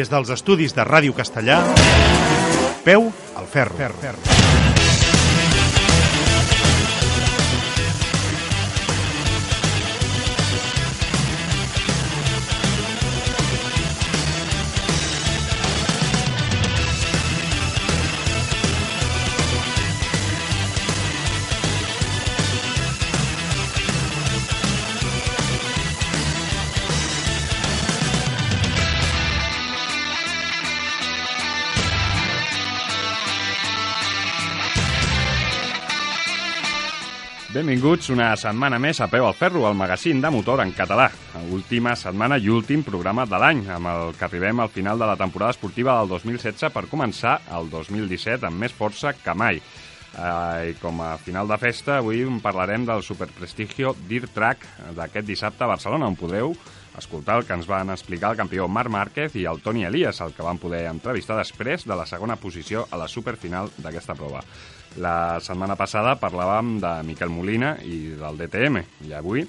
Des dels estudis de Ràdio Castellà, peu al ferro. ferro. Benvinguts una setmana més a Peu al Ferro, el magazín de motor en català. Última setmana i últim programa de l'any, amb el que arribem al final de la temporada esportiva del 2016 per començar el 2017 amb més força que mai. Uh, I com a final de festa, avui parlarem del superprestigio Dirt Track d'aquest dissabte a Barcelona, on podreu escoltar el que ens van explicar el campió Marc Márquez i el Toni Elias, el que van poder entrevistar després de la segona posició a la superfinal d'aquesta prova. La setmana passada parlàvem de Miquel Molina i del DTM, i avui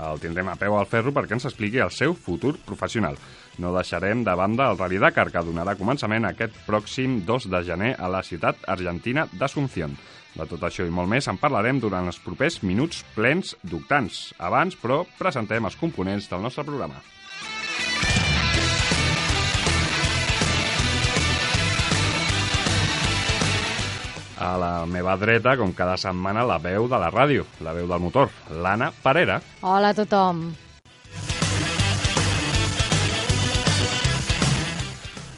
el tindrem a peu al ferro perquè ens expliqui el seu futur professional. No deixarem de banda el Rally Dakar, que donarà començament aquest pròxim 2 de gener a la ciutat argentina d'Asunción. De tot això i molt més en parlarem durant els propers minuts plens d'octans. Abans, però, presentem els components del nostre programa. A la meva dreta, com cada setmana, la veu de la ràdio, la veu del motor, l'Anna Parera. Hola a tothom.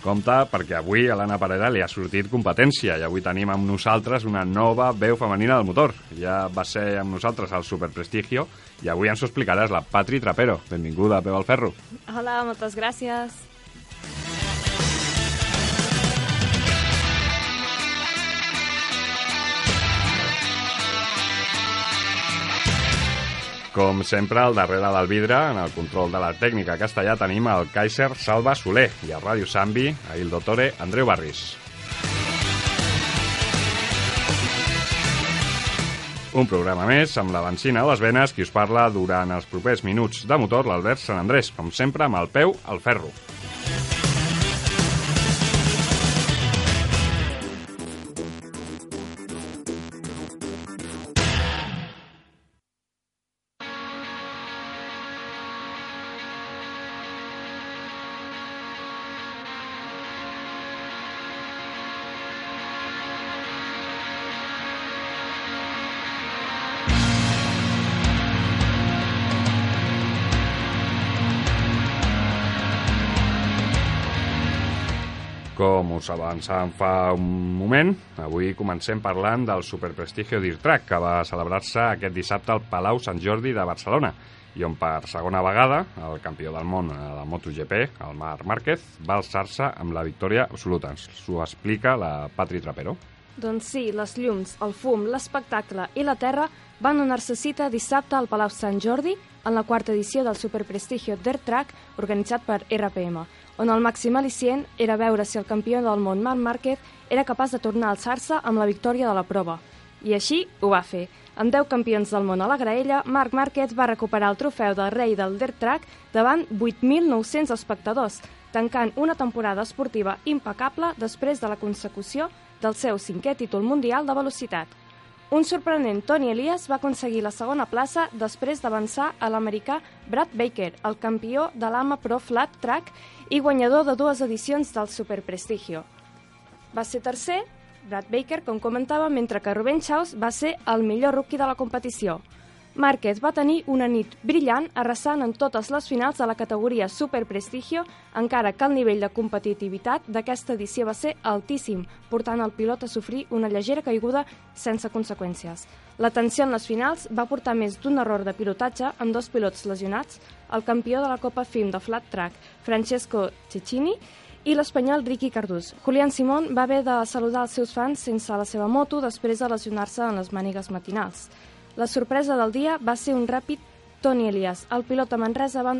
Compte, perquè avui a l'Anna Parera li ha sortit competència i avui tenim amb nosaltres una nova veu femenina del motor. Ja va ser amb nosaltres el Superprestigio i avui ens ho explicaràs la Patri Trapero. Benvinguda a Peu al Ferro. Hola, moltes gràcies. Com sempre, al darrere del vidre, en el control de la tècnica castellà, tenim el Kaiser Salva Soler i a Ràdio Sambi, a Il Dottore, Andreu Barris. Un programa més amb la benzina a les venes qui us parla durant els propers minuts de motor, l'Albert Sant Andrés, com sempre amb el peu al ferro. Com us avançàvem fa un moment, avui comencem parlant del Superprestigio Dirt Track, que va celebrar-se aquest dissabte al Palau Sant Jordi de Barcelona, i on per segona vegada el campió del món de MotoGP, el Marc Márquez, va alçar-se amb la victòria absoluta. Ens ho explica la Patri Trapero. Doncs sí, les llums, el fum, l'espectacle i la terra van donar-se cita dissabte al Palau Sant Jordi en la quarta edició del Superprestigio Dirt Track organitzat per RPM, on el màxim al·licient era veure si el campió del món Marc Márquez era capaç de tornar a alçar-se amb la victòria de la prova. I així ho va fer. Amb 10 campions del món a la graella, Marc Márquez va recuperar el trofeu del rei del Dirt Track davant 8.900 espectadors, tancant una temporada esportiva impecable després de la consecució del seu cinquè títol mundial de velocitat. Un sorprenent Tony Elias va aconseguir la segona plaça després d'avançar a l'americà Brad Baker, el campió de l'AMA Pro Flat Track i guanyador de dues edicions del Superprestigio. Va ser tercer, Brad Baker, com comentava, mentre que Ruben Chaus va ser el millor rookie de la competició. Márquez va tenir una nit brillant arrasant en totes les finals de la categoria Super Prestigio, encara que el nivell de competitivitat d'aquesta edició va ser altíssim, portant el pilot a sofrir una lleugera caiguda sense conseqüències. La tensió en les finals va portar més d'un error de pilotatge amb dos pilots lesionats, el campió de la Copa FIM de Flat Track, Francesco Cecchini, i l'espanyol Ricky Cardús. Julián Simón va haver de saludar els seus fans sense la seva moto després de lesionar-se en les mànigues matinals. La sorpresa del dia va ser un ràpid Toni Elias. El pilot de Manresa va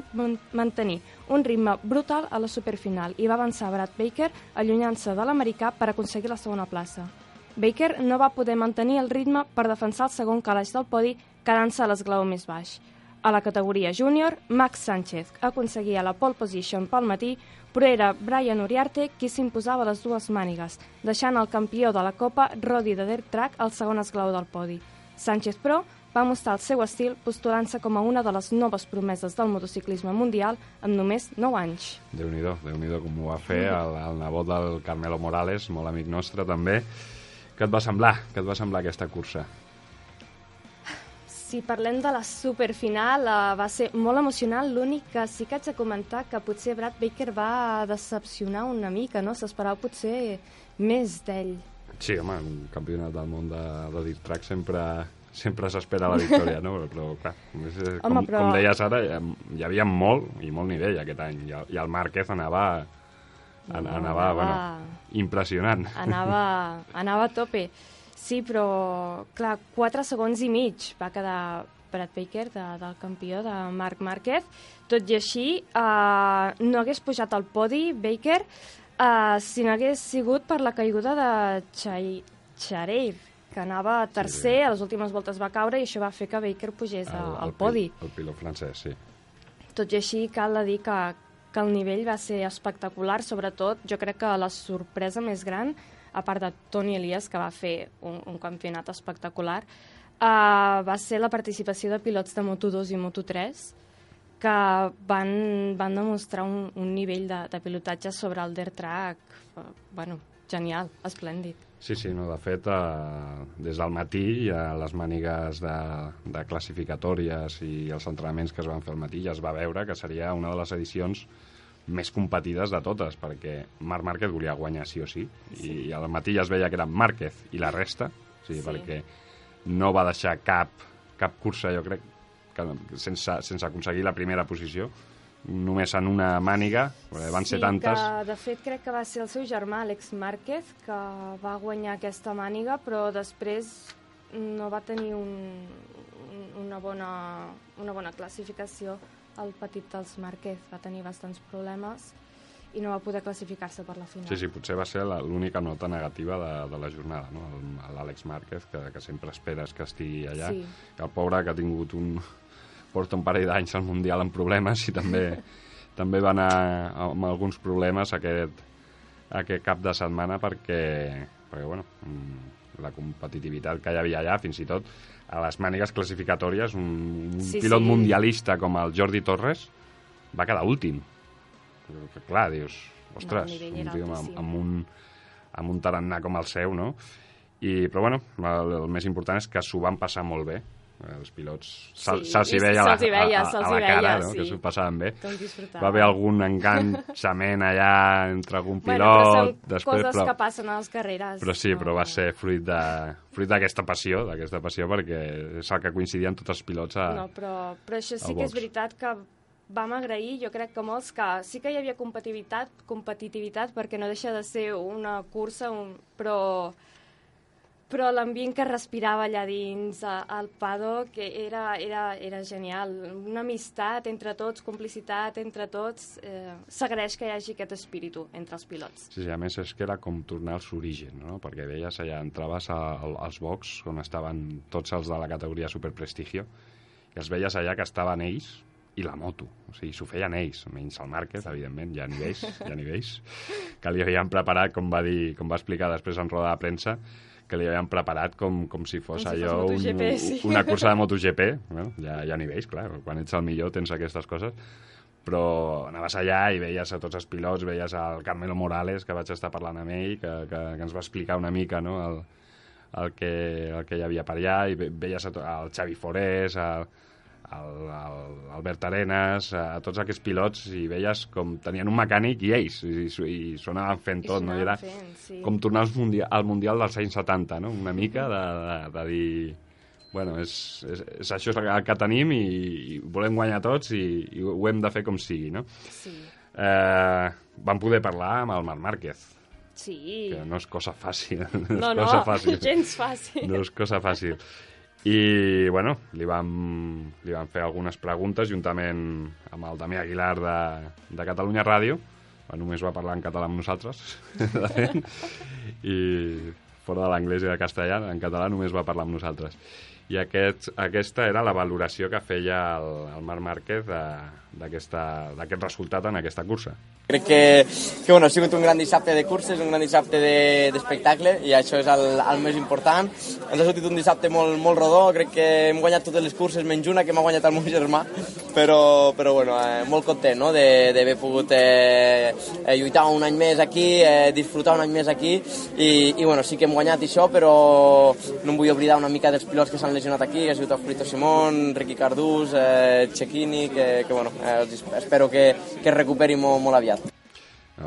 mantenir un ritme brutal a la superfinal i va avançar Brad Baker allunyant-se de l'americà per aconseguir la segona plaça. Baker no va poder mantenir el ritme per defensar el segon calaix del podi, quedant-se a l'esglaó més baix. A la categoria júnior, Max Sánchez aconseguia la pole position pel matí, però era Brian Uriarte qui s'imposava les dues mànigues, deixant el campió de la Copa, Rodi de Dirt Track, al segon esglaó del podi. Sánchez, però, va mostrar el seu estil postulant-se com a una de les noves promeses del motociclisme mundial en només 9 anys. Déu-n'hi-do, déu nhi déu com ho va fer el, el nebot del Carmelo Morales, molt amic nostre també. Què et va semblar? Què et va semblar aquesta cursa? Si parlem de la superfinal, uh, va ser molt emocional. L'únic que sí que haig de comentar que potser Brad Baker va decepcionar una mica, no? S'esperava potser més d'ell. Sí, home, un campionat del món de, de dirt track sempre sempre s'espera la victòria, no? Però, clar, és, com, Home, però- com deies ara, hi havia molt, i molt nivell aquest any, i el, i el Márquez anava, an, anava, anava- bueno, impressionant. Anava, anava a tope. Sí, però, clar, 4 segons i mig va quedar Brad Baker de, del campió de Marc Márquez. Tot i així, uh, no hagués pujat al podi Baker uh, si no hagués sigut per la caiguda de Chai, Charev, que anava tercer, a les últimes voltes va caure i això va fer que Baker pugés al, al podi. El, el pilot francès, sí. Tot i així, cal dir que, que el nivell va ser espectacular, sobretot jo crec que la sorpresa més gran, a part de Toni Elias, que va fer un, un campionat espectacular, uh, va ser la participació de pilots de Moto2 i Moto3, que van, van demostrar un, un nivell de, de pilotatge sobre el dirt track, uh, bueno, genial, esplèndid. Sí, sí, no, de fet, eh, des del matí a les mànigues de, de classificatòries i els entrenaments que es van fer al matí ja es va veure que seria una de les edicions més competides de totes, perquè Marc Márquez volia guanyar sí o sí, sí. i al matí ja es veia que era Márquez i la resta, o sigui, Sí. perquè no va deixar cap, cap cursa, jo crec, que, sense, sense aconseguir la primera posició, només en una màniga, perquè van ser sí, tantes... que de fet crec que va ser el seu germà, Alex Márquez, que va guanyar aquesta màniga, però després no va tenir un, un, una, bona, una bona classificació. El petit dels Márquez va tenir bastants problemes i no va poder classificar-se per la final. Sí, sí, potser va ser la- l'única nota negativa de, de la jornada, no? L'Àlex Márquez, que, que sempre esperes que estigui allà. Sí. Que el pobre que ha tingut un... porta un parell d'anys al Mundial amb problemes i també, també va anar amb alguns problemes aquest, aquest cap de setmana perquè, perquè bueno, la competitivitat que hi havia allà, fins i tot a les mànigues classificatòries, un, un Sí, pilot sí. mundialista com el Jordi Torres va quedar últim. Clar, dius, ostres, nivell un tio amb, amb, un, amb un tarannà com el seu, no? I, però bueno, el, el més important és que s'ho van passar molt bé. Els pilots se'ls Sí, i veia, hi veia, a, a, a la cara, veia, no? sí. que s'ho passaven bé. Va haver algun enganxament allà entre algun Bueno, però pilot, després, coses però, que passen a les carreres. però sí, no? però va ser fruit de fruit d'aquesta passió, d'aquesta passió, perquè és el que coincidien tots els pilots a... No, però, però això sí que és veritat que vam agrair, jo crec que molts, que sí que hi havia competitivitat, competitivitat perquè no deixa de ser una cursa, un, però però l'ambient que respirava allà dins, al paddock, que era, era, era genial. Una amistat entre tots, complicitat entre tots. Eh, S'agraeix que hi hagi aquest espíritu entre els pilots. Sí, sí, a més és que era com tornar als orígens, no? perquè veies allà, entraves a, a, als box on estaven tots els de la categoria superprestigio i els veies allà que estaven ells i la moto, o sigui, s'ho feien ells, menys el Márquez, evidentment, hi ha nivells, hi ha nivells, que li havien preparat, com va dir, com va explicar després en roda de premsa, que li havien preparat com, com si fos Com si fos allò un, MotoGP, sí. una cursa de MotoGP, bueno, hi ha nivells, clar, quan ets el millor tens aquestes coses, però anaves allà i veies a tots els pilots, veies al Carmelo Morales, que vaig estar parlant amb ell, que, que, que ens va explicar una mica no, el, el, que, el que hi havia per allà, i ve- veies al Xavi Forés, al, al, al Albert Arenas, a, tots aquests pilots, i veies com tenien un mecànic i ells, i, i, i s'ho anaven fent I tot, no? I era fent, sí. com tornar als mundia al Mundial dels anys 70, no? Una mica de, de, de dir... Bueno, és, és, és això el que tenim i, i volem guanyar tots i, i ho hem de fer com sigui, no? Sí, Eh, vam poder parlar amb el Marc Márquez, sí. que no és cosa fàcil. No, No, és no, cosa fàcil. gens fàcil. No és cosa fàcil. I, bueno, li vam, li vam fer algunes preguntes juntament amb el Damià Aguilar de, de Catalunya Ràdio. Només va parlar en català amb nosaltres, de fet. I fora de l'anglès i de castellà, en català només va parlar amb nosaltres. I aquest, aquesta era la valoració que feia el, el Marc Márquez d'aquest resultat en aquesta cursa. Crec que, que bueno, ha sigut un gran dissabte de curses, un gran dissabte d'espectacle de, i això és el, el més important. Ens ha sortit un dissabte molt, molt rodó, crec que hem guanyat totes les curses menys una que m'ha guanyat el meu germà, però, però bueno, eh, molt content no? d'haver pogut eh, eh, lluitar un any més aquí, eh, disfrutar un any més aquí i, i bueno, sí que hem guanyat això, però no em vull oblidar una mica dels pilots que s'han lesionat aquí, que ha sigut el Frito Simón, Ricky Cardús, eh, Cecchini, que, que bueno, eh, espero que, que es recuperi molt, molt aviat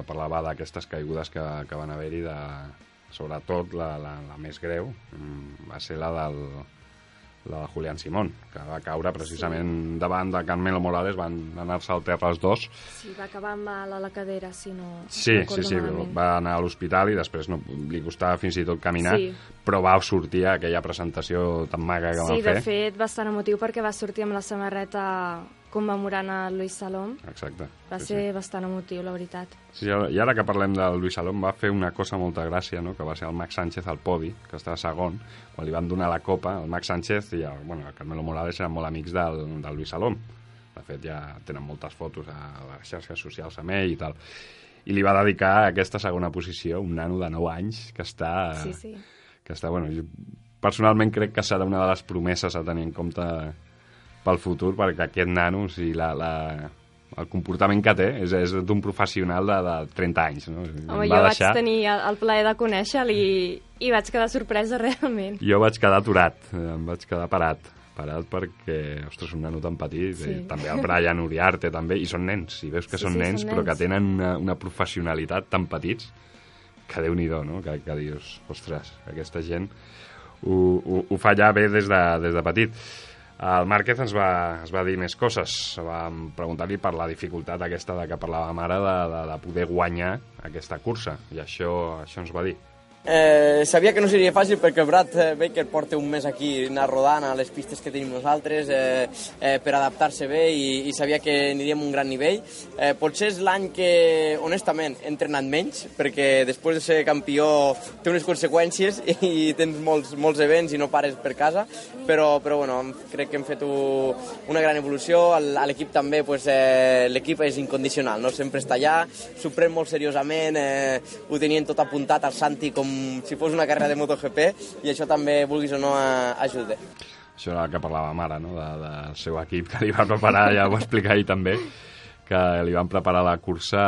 parlava d'aquestes caigudes que, que van haver-hi, de, sobretot la, la, la més greu, mm, va ser la del, la de Julián Simón, que va caure precisament sí. davant de Carmelo Morales, van anar-se al terra els dos. Sí, va acabar mal a la cadera, si no... Sí, no sí, sí, malament. va anar a l'hospital i després no, li costava fins i tot caminar, sí. però va sortir a aquella presentació tan maga que sí, van fer. Sí, de fet, bastant emotiu perquè va sortir amb la samarreta commemorant a Luis Salom. Exacte. Va sí, ser sí. bastant emotiu, la veritat. Sí, i ara que parlem del Luis Salom, va fer una cosa molta gràcia, no? que va ser el Max Sánchez al podi, que estava segon, quan li van donar la copa, el Max Sánchez i el, bueno, el Carmelo Morales eren molt amics del, del Luis Salom. De fet, ja tenen moltes fotos a les xarxes socials amb ell i tal. I li va dedicar aquesta segona posició un nano de 9 anys que està... Sí, sí. Que està, bueno, jo personalment crec que serà una de les promeses a tenir en compte pel futur, perquè aquest nano, o sigui, la, la, el comportament que té és, és d'un professional de, de 30 anys. No? Home, jo deixar... vaig tenir el plaer de conèixer-lo i, i vaig quedar sorpresa realment. Jo vaig quedar aturat, em vaig quedar parat parat perquè, ostres, un nano tan petit, sí. eh, també el Brian Uriarte, també, i són nens, i veus que sí, són, sí, nens, són nens, però que tenen una, una professionalitat tan petits que déu nhi no? Que, que dius, ostres, aquesta gent ho, ho, ho fa ja bé des de, des de petit. El Márquez ens va, ens va dir més coses. Vam preguntar-li per la dificultat aquesta de que parlàvem ara de, de, de poder guanyar aquesta cursa, i això, això ens va dir. Eh, sabia que no seria fàcil perquè Brad eh, Baker porta un mes aquí anar rodant a les pistes que tenim nosaltres eh, eh, per adaptar-se bé i, i sabia que aniríem a un gran nivell. Eh, potser és l'any que, honestament, he entrenat menys perquè després de ser campió té unes conseqüències i tens molts, molts events i no pares per casa, però, però bueno, crec que hem fet una gran evolució. A l'equip també, pues, eh, l'equip és incondicional, no? sempre està allà, s'ho pren molt seriosament, eh, ho tenien tot apuntat al Santi com si fos una carrera de MotoGP i això també, vulguis o no, ajuda. Això era el que parlàvem ara, no? de, del seu equip que li va preparar, ja ho va explicar ahir també, que li van preparar la cursa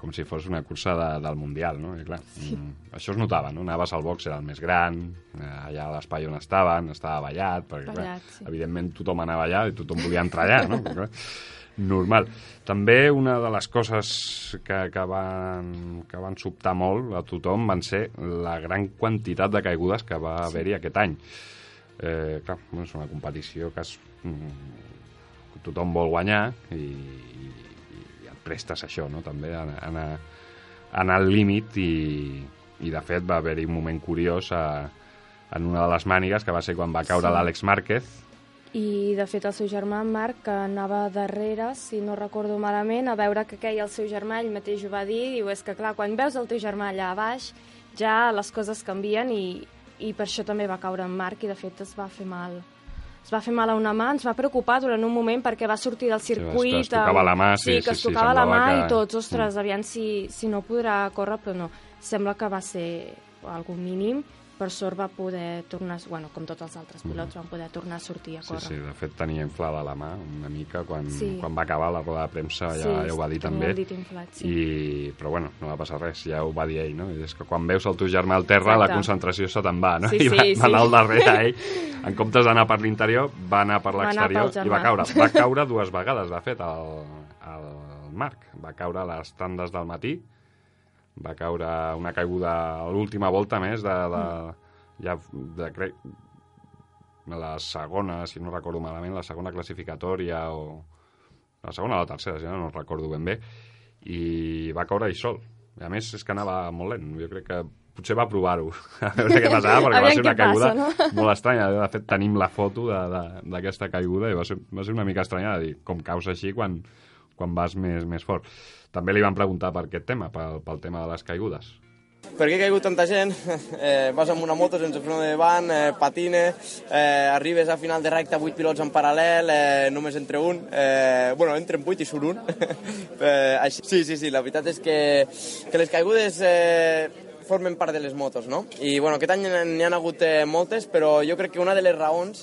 com si fos una cursa de, del Mundial, no? I clar, sí. mm, això es notava, no? Anaves al box, era el més gran, eh, allà a l'espai on estaven, estava ballat, perquè ballat, clar, sí. evidentment tothom anava allà i tothom volia entrar allà, no? Perquè, clar, normal. També una de les coses que, que, van, que van sobtar molt a tothom van ser la gran quantitat de caigudes que va haver-hi aquest any. Eh, clar, és una competició que es, mm, tothom vol guanyar i, i, i et prestes això, no? també, a, a, a anar al límit i, i de fet va haver-hi un moment curiós a, en una de les mànigues que va ser quan va caure sí. l'Àlex Márquez i de fet el seu germà Marc, que anava darrere, si no recordo malament, a veure que queia el seu germà, ell mateix ho va dir, diu, és que clar, quan veus el teu germà allà a baix, ja les coses canvien i, i per això també va caure en Marc i de fet es va fer mal es va fer mal a una mà, ens va preocupar durant un moment perquè va sortir del circuit... Sí, es tocava la mà, sí, sí que es sí, tocava sí, la mà que... i tots, ostres, mm. aviam si, si no podrà córrer, però no. Sembla que va ser algun mínim per sort va poder tornar, bueno, com tots els altres pilots, mm. van poder tornar a sortir a córrer. Sí, sí, de fet tenia inflada la mà una mica quan, sí. quan va acabar la roda de premsa, ja, sí, ja ho va dir també. Sí, dit inflat, sí. I, però bueno, no va passar res, ja ho va dir ell, no? I és que quan veus el teu germà al terra, Exacte. la concentració se te'n va, no? Sí, I va, sí, va anar al darrere ell. En comptes d'anar per l'interior, va anar per l'exterior i va caure. Va caure dues vegades, de fet, el, el Marc. Va caure a les tandes del matí, va caure una caiguda a l'última volta més de, de, mm ja de, crec, la segona, si no recordo malament, la segona classificatòria o la segona o la tercera, si no, no recordo ben bé, i va caure ell sol. I a més és que anava molt lent. Jo crec que potser va provar-ho, a veure què passava, perquè va ser una caiguda passa, no? molt estranya. De fet, tenim la foto d'aquesta caiguda i va ser, va ser una mica estranya de dir com caus així quan, quan vas més, més fort. També li van preguntar per aquest tema, pel, pel tema de les caigudes. Per què ha caigut tanta gent? Eh, vas amb una moto sense freno de davant, eh, patine, eh, arribes a final de recta 8 pilots en paral·lel, eh, només entre un, eh, bueno, entren 8 i surt un. eh, així. Sí, sí, sí, la veritat és que, que les caigudes eh, formen part de les motos, no? I, bueno, aquest any n'hi ha hagut eh, moltes, però jo crec que una de les raons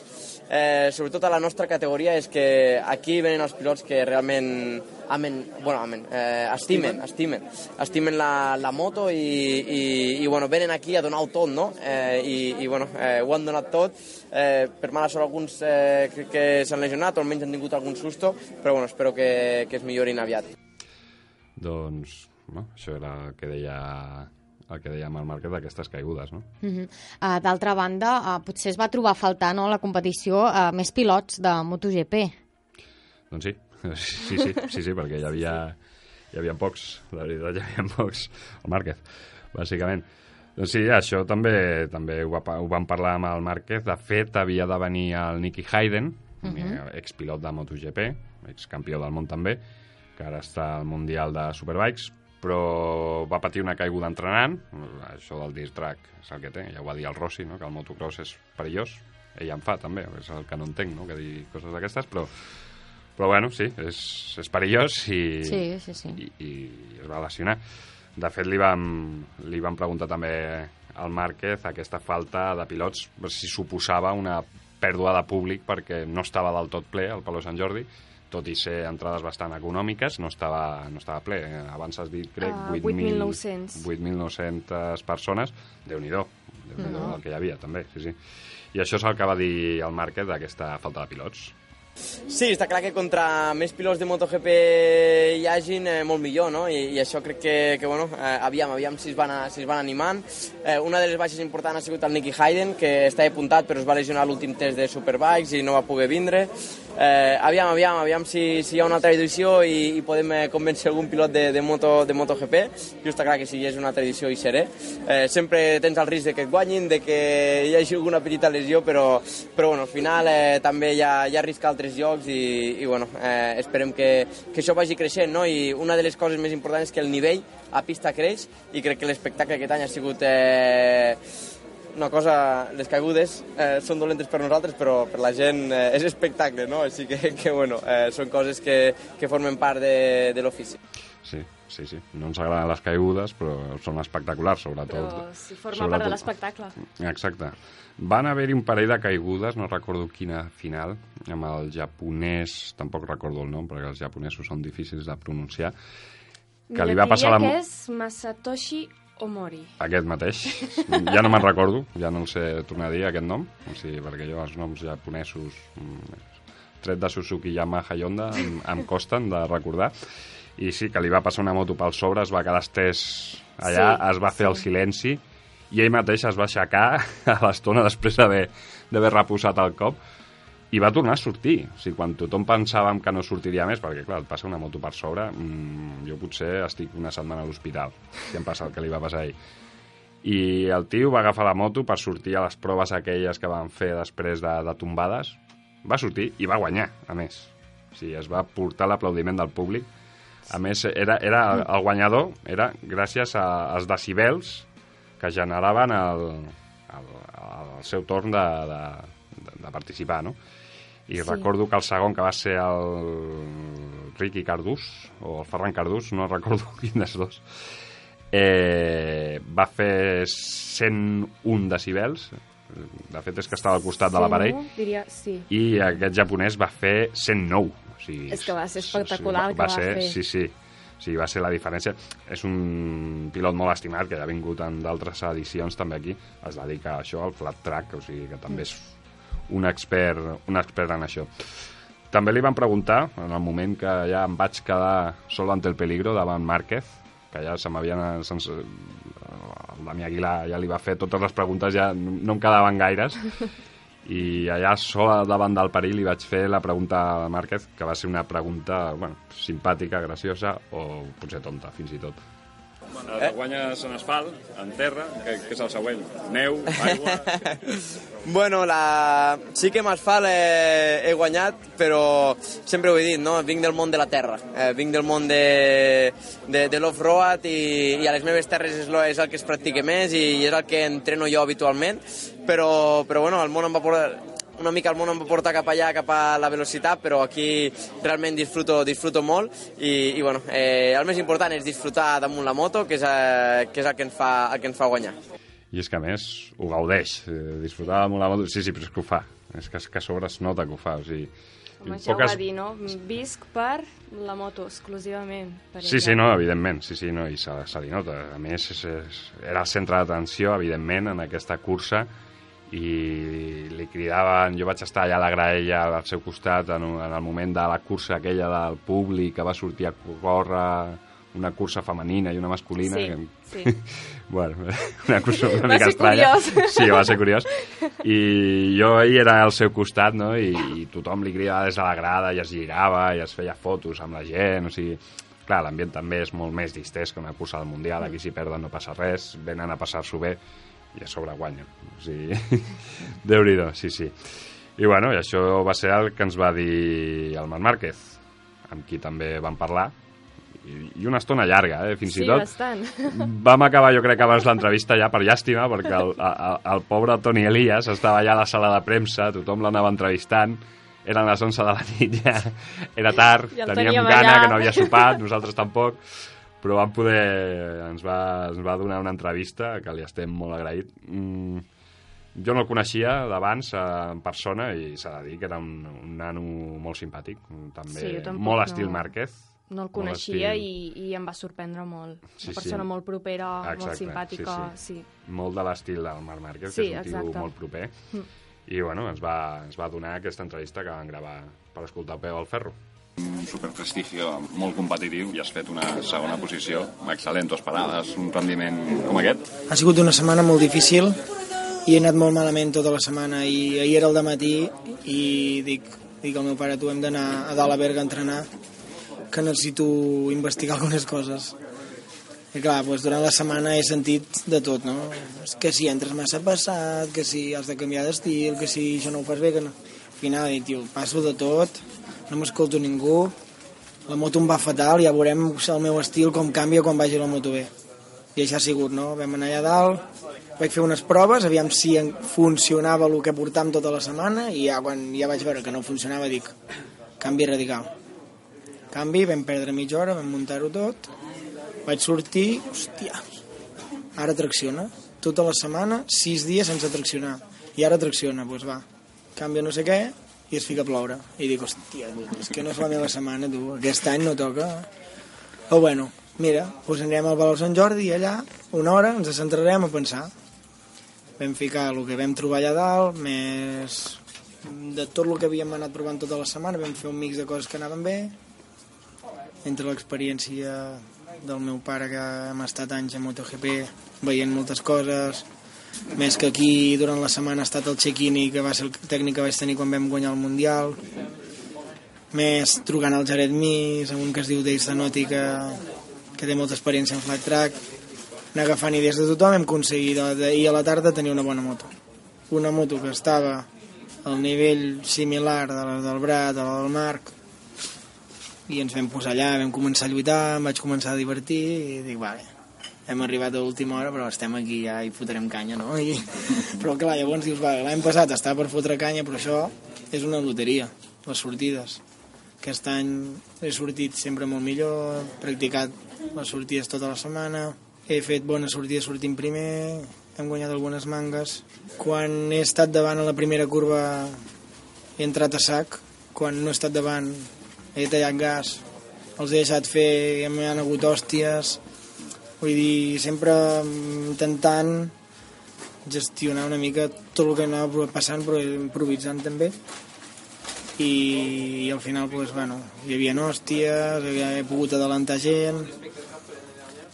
eh, sobretot a la nostra categoria, és que aquí venen els pilots que realment amen, bueno, amen, eh, estimen, estimen, estimen la, la moto i, i, i bueno, venen aquí a donar-ho tot, no? Eh, i, I bueno, eh, ho han donat tot. Eh, per mala sort alguns eh, que s'han lesionat o almenys han tingut algun susto, però bueno, espero que, que es millorin aviat. Doncs, no, això era el que deia el que dèiem al Márquez d'aquestes caigudes, no? Uh -huh. uh, D'altra banda, uh, potser es va trobar a faltar no, la competició uh, més pilots de MotoGP. Doncs sí, sí, sí, sí, sí perquè hi havia, hi havia pocs, la veritat, hi havia pocs, el Márquez, bàsicament. Doncs sí, això també també ho, va, ho vam parlar amb el Márquez. De fet, havia de venir el Nicky Hayden, uh -huh. expilot de MotoGP, excampió del món també, que ara està al Mundial de Superbikes, però va patir una caiguda entrenant, això del disc track és el que té, ja ho va dir el Rossi, no? que el motocross és perillós, ell en fa també, és el que no entenc, no? que dir coses d'aquestes, però, però bueno, sí, és, és perillós i, sí, sí, sí. i, i es va lesionar. De fet, li vam, li vam preguntar també al Márquez aquesta falta de pilots si suposava una pèrdua de públic perquè no estava del tot ple el Palau Sant Jordi tot i ser entrades bastant econòmiques, no estava, no estava ple. Abans has dit, crec, uh, 8.900 8.900 persones. Déu-n'hi-do, déu nhi no. el que hi havia, també, sí, sí. I això és el que va dir el Márquez d'aquesta falta de pilots. Sí, està clar que contra més pilots de MotoGP hi hagin, eh, molt millor, no? I, i això crec que, que bueno, eh, aviam, aviam si es van, a, si es van animant. Eh, una de les baixes importants ha sigut el Nicky Hayden, que està apuntat però es va lesionar l'últim test de Superbikes i no va poder vindre. Eh, aviam, aviam, aviam si, si hi ha una altra edició i, i podem eh, convèncer algun pilot de, de, moto, de MotoGP. Jo està clar que si hi és una altra edició hi seré. Eh, sempre tens el risc de que et guanyin, de que hi hagi alguna petita lesió, però, però bueno, al final eh, també hi ha, hi ha risc altres altres llocs i, i bueno, eh, esperem que, que això vagi creixent, no? I una de les coses més importants és que el nivell a pista creix i crec que l'espectacle aquest any ha sigut eh, una cosa, les caigudes eh, són dolentes per nosaltres, però per la gent eh, és espectacle, no? Així que, que bueno, eh, són coses que, que formen part de, de l'ofici. Sí, sí, sí. No ens agraden les caigudes, però són espectaculars, sobretot. Però si forma sobretot... part de l'espectacle. Exacte. Van haver-hi un parell de caigudes, no recordo quina final, amb el japonès, tampoc recordo el nom, perquè els japonesos són difícils de pronunciar, que li va passar la... que és Masatoshi Omori. Aquest mateix. Ja no me'n recordo, ja no el sé tornar a dir, aquest nom, o sigui, perquè jo els noms japonesos, mm, tret de Suzuki, Yamaha i Honda, em, em costen de recordar. I sí, que li va passar una moto pel sobre, es va quedar estès allà, sí, es va fer sí. el silenci, i ell mateix es va aixecar a l'estona després d'haver reposat el cop i va tornar a sortir. O sigui, quan tothom pensàvem que no sortiria més, perquè, clar, et passa una moto per sobre, mmm, jo potser estic una setmana a l'hospital, si em passa el que li va passar a ell. I el tio va agafar la moto per sortir a les proves aquelles que van fer després de, de tombades. Va sortir i va guanyar, a més. O sigui, es va portar l'aplaudiment del públic. A més, era, era el guanyador era gràcies a, als decibels que generaven el, el, el seu torn de, de, de participar, no? I sí. recordo que el segon, que va ser el Ricky Cardús, o el Ferran Cardús, no recordo quin dels dos, eh, va fer 101 decibels, de fet és que estava al costat de l'aparell, diria, sí. i aquest japonès va fer 109. O sigui, és que va ser espectacular el que va, va ser, fer. Sí, sí, sí, va ser la diferència. És un pilot molt estimat, que ja ha vingut en d'altres edicions també aquí, es dedica a això, al flat track, o sigui que també és un expert, un expert en això. També li van preguntar, en el moment que ja em vaig quedar sol ante el peligro davant Márquez, que ja se m'havien... El Dami Aguilar ja li va fer totes les preguntes, ja no em quedaven gaires, i allà sola davant del perill li vaig fer la pregunta a Márquez, que va ser una pregunta bueno, simpàtica, graciosa o potser tonta, fins i tot. Eh? Guanyes en asfalt, en terra, què, què és el següent? Neu, aigua... Bueno, la... sí que amb asfalt he, he guanyat, però sempre ho he dit, no? vinc del món de la terra, eh, vinc del món de, de, de l'off-road i, i a les meves terres és, lo, és el que es practica més i, i és el que entreno jo habitualment, però, però bueno, el món em va portar, una mica el món em va portar cap allà, cap a la velocitat, però aquí realment disfruto, disfruto molt i, i bueno, eh, el més important és disfrutar damunt la moto, que és, eh, que és el, que ens fa, el que ens fa guanyar. I és que, a més, ho gaudeix. Eh, disfrutar amb la moto... Sí, sí, però és que ho fa. És que, que a sobre es nota que ho fa. O sigui, Home, ja poques... ho va dir, no? Visc per la moto, exclusivament. Per sí, sí, no, evidentment. Sí, sí, no, i se, se li nota. A més, és, és, era el centre d'atenció, evidentment, en aquesta cursa i li cridaven, jo vaig estar allà a la graella al seu costat en, en el moment de la cursa aquella del públic que va sortir a córrer una cursa femenina i una masculina. Sí, que... sí. bueno, una cursa una va mica estranya. curiós. Sí, va ser curiós. I jo ahir era al seu costat, no?, i, i tothom li cridava des de la grada i es girava i es feia fotos amb la gent, o sigui... Clar, l'ambient també és molt més distès que una cursa del Mundial, aquí si perden no passa res, venen a passar-s'ho bé i a sobre guanyen. O sigui, déu nhi sí, sí. I bueno, i això va ser el que ens va dir el Marc Márquez, amb qui també vam parlar, i, una estona llarga, eh, fins Sí, i tot. bastant. Vam acabar, jo crec, abans l'entrevista ja per llàstima, perquè el, el, el pobre Toni Elias estava allà a la sala de premsa, tothom l'anava entrevistant, eren les 11 de la nit, ja era tard, teníem gana, allà. que no havia sopat, nosaltres tampoc, però vam poder... ens va, ens va donar una entrevista que li estem molt agraït. Mm, jo no el coneixia d'abans eh, en persona i s'ha de dir que era un, un nano molt simpàtic, també Sí, tampoc molt no- estil Márquez. No el coneixia i, i em va sorprendre molt. Sí, Una sí. persona molt propera, Exacte, molt simpàtica, sí, sí. molt de l'estil del Marc Márquez, Sí, que és un tio molt proper. Mm. I bueno, ens va, ens va donar aquesta entrevista que vam gravar per escoltar Peu al Ferro. Un superprestigio molt competitiu i has fet una segona posició. Excel·lent, dues parades, un rendiment com aquest. Ha sigut una setmana molt difícil i he anat molt malament tota la setmana. I ahir era el matí i dic, dic al meu pare tu hem d'anar a dalt a Berga a entrenar que necessito investigar algunes coses. I clar, doncs durant la setmana he sentit de tot, no? Que si entres massa passat, que si has de canviar d'estil, que si això no ho fas bé, que no... Al final tio, passo de tot, no m'escolto ningú, la moto em va fatal, ja veurem el meu estil com canvia quan vagi la moto bé. I això ha sigut, no? Vam anar allà dalt, vaig fer unes proves, aviam si funcionava el que portàvem tota la setmana, i ja quan ja vaig veure que no funcionava dic, canvi radical. Canvi, vam perdre mitja hora, vam muntar-ho tot, vaig sortir, hòstia, ara tracciona. Tota la setmana, sis dies sense traccionar. I ara tracciona, doncs va. Canvia no sé què i es fica a ploure. I dic, hòstia, és que no és la meva setmana, tu. Aquest any no toca. Però bueno, mira, doncs anirem al Palau Sant Jordi i allà, una hora, ens centrarem a pensar. Vam ficar el que vam trobar allà dalt, més de tot el que havíem anat provant tota la setmana, vam fer un mix de coses que anaven bé, entre l'experiència del meu pare que hem estat anys a MotoGP veient moltes coses més que aquí durant la setmana ha estat el Cecchini que va ser el tècnic que vaig tenir quan vam guanyar el Mundial. Més trucant al Jared Mis amb un que es diu Dave Zanotti que, que té molta experiència en flat track. Anar agafant idees de tothom hem aconseguit d'ahir a la tarda tenir una bona moto. Una moto que estava al nivell similar de la del Brat, de la del Marc i ens vam posar allà, vam començar a lluitar, em vaig començar a divertir i dic, vale, hem arribat a l'última hora però estem aquí ja i fotrem canya, no? I, però clar, llavors dius, l'any passat estava per fotre canya però això és una loteria, les sortides. Aquest any he sortit sempre molt millor, he practicat les sortides tota la setmana, he fet bones sortides sortint primer, hem guanyat algunes mangues. Quan he estat davant a la primera curva he entrat a sac, quan no he estat davant he tallat gas, els he deixat fer i m'hi han hagut hòsties, vull dir, sempre intentant gestionar una mica tot el que anava passant, però improvisant també. I, i al final, pues, bueno, hi havia hòsties, havia pogut adelantar gent,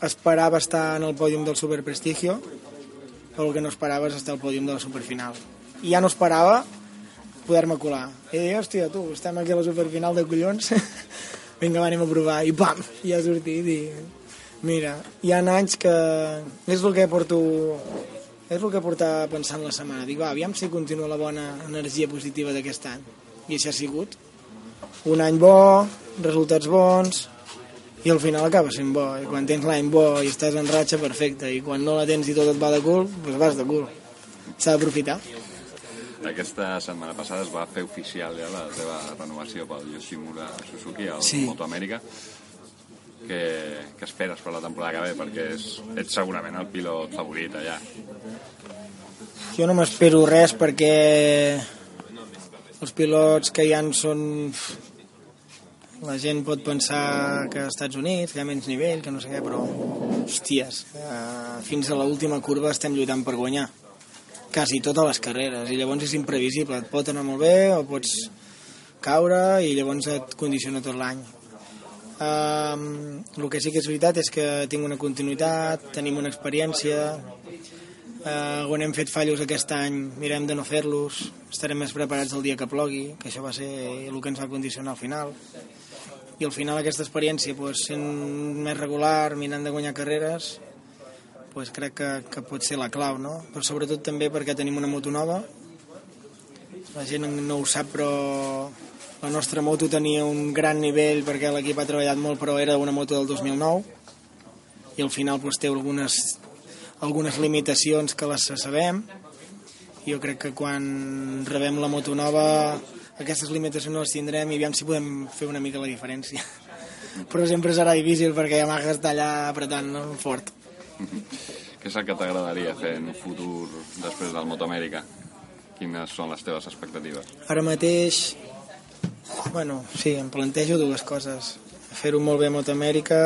esperava estar en el pòdium del Superprestigio, però el que no esperava és estar al pòdium de la Superfinal. I ja no esperava poder-me colar. I dic, hòstia, tu, estem aquí a la superfinal de collons, vinga, va, anem a provar, i pam, ja ha sortit, i Mira, hi ha anys que... És el que porto... És el que portava pensant la setmana. Dic, va, aviam si continua la bona energia positiva d'aquest any. I això ha sigut. Un any bo, resultats bons, i al final acaba sent bo. I quan tens l'any bo i estàs en ratxa, perfecte. I quan no la tens i tot et va de cul, doncs vas de cul. S'ha d'aprofitar. Aquesta setmana passada es va fer oficial ja la teva renovació pel Yoshimura Suzuki al Sí. Moto Amèrica. Què, què esperes per la temporada que ve? Perquè és, ets segurament el pilot favorit allà. Jo no m'espero res perquè els pilots que hi han són... La gent pot pensar que als Estats Units, que hi ha menys nivell, que no sé què, però, hòsties, eh, fins a l'última curva estem lluitant per guanyar. Quasi totes les carreres, i llavors és imprevisible. Et pot anar molt bé o pots caure i llavors et condiciona tot l'any. Um, el que sí que és veritat és que tinc una continuïtat, tenim una experiència, uh, on hem fet fallos aquest any, mirem de no fer-los, estarem més preparats el dia que plogui, que això va ser el que ens va condicionar al final. I al final aquesta experiència, pues, sent més regular, mirant de guanyar carreres, pues, crec que, que pot ser la clau, no? Però sobretot també perquè tenim una moto nova, la gent no ho sap, però la nostra moto tenia un gran nivell perquè l'equip ha treballat molt, però era una moto del 2009 i al final doncs, té algunes, algunes limitacions que les sabem. Jo crec que quan rebem la moto nova aquestes limitacions no les tindrem i aviam si podem fer una mica la diferència. Però sempre serà difícil perquè Yamaha està allà apretant no? fort. Què és el que t'agradaria fer en un futur després del Moto Amèrica? Quines són les teves expectatives? Ara mateix, bueno, sí, em plantejo dues coses. Fer-ho molt bé a Motoamèrica,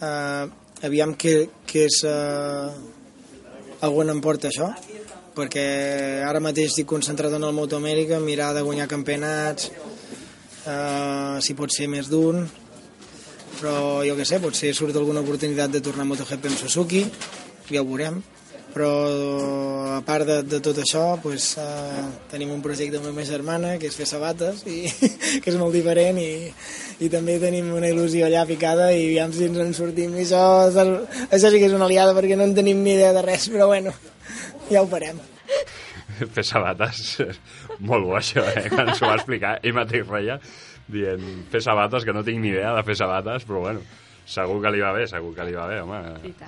eh, aviam què, què és... Eh, algú em porta això, perquè ara mateix estic concentrat en el Motoamèrica, mirar de guanyar campionats, eh, si pot ser més d'un, però jo què sé, potser surt alguna oportunitat de tornar a MotoGP amb Suzuki, ja ho veurem però a part de, de tot això pues, eh, tenim un projecte amb la meva germana que és fer sabates i, que és molt diferent i, i també tenim una il·lusió allà picada i aviam si ens en sortim. I això, això sí que és una aliada perquè no en tenim ni idea de res però bueno, ja ho farem. Fer sabates, molt bo això, eh? Quan s'ho va explicar, ell mateix reia, dient, fer sabates, que no tinc ni idea de fer sabates, però bueno, segur que li va bé, segur que li va bé, home.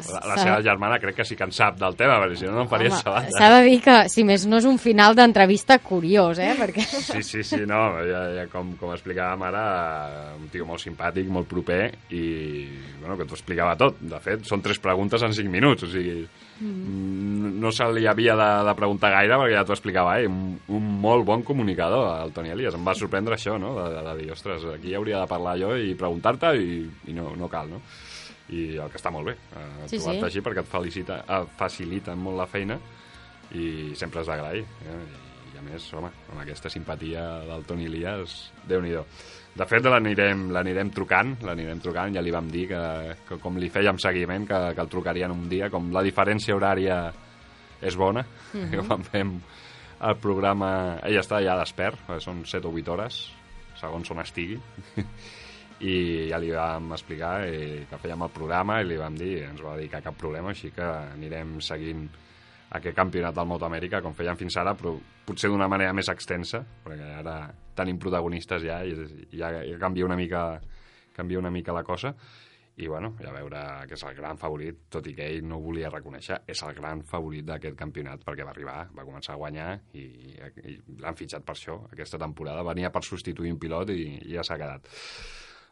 La, la seva germana crec que sí que en sap del tema, perquè si no, no em faria Home, sabates. S'ha de dir que, si més no és un final d'entrevista curiós, eh? Perquè... Sí, sí, sí, no, ja, ja com, com explicàvem ara, un tio molt simpàtic, molt proper, i bueno, que t'ho explicava tot. De fet, són tres preguntes en cinc minuts, o sigui, mm. no se li havia de, de preguntar gaire, perquè ja t'ho explicava ell, un, un molt bon comunicador, el Toni Elias. Em va sorprendre això, no?, de, de, de dir, ostres, aquí hauria de parlar jo i preguntar-te, i, i no, no cal, no? i el que està molt bé, eh, Sí, trobar-te sí. així perquè et felicita, eh, facilita molt la feina i sempre has d'agrair eh? I, i a més, home, amb aquesta simpatia del Toni Elias, déu nhi de fet l'anirem trucant l'anirem trucant, ja li vam dir que, que com li fèiem seguiment, que, que el trucarien un dia com la diferència horària és bona mm -hmm. quan fem el programa ell està ja despert, perquè són 7 o 8 hores segons on estigui i ja li vam explicar eh, que fèiem el programa i li vam dir, ens va dir que cap problema, així que anirem seguint aquest campionat del Moto Amèrica com fèiem fins ara, però potser d'una manera més extensa, perquè ara tenim protagonistes ja i ja, ja canvia una mica canvia una mica la cosa i bueno, ja veure que és el gran favorit, tot i que ell no ho volia reconèixer, és el gran favorit d'aquest campionat perquè va arribar, va començar a guanyar i, i l'han fitxat per això aquesta temporada, venia per substituir un pilot i, i ja s'ha quedat.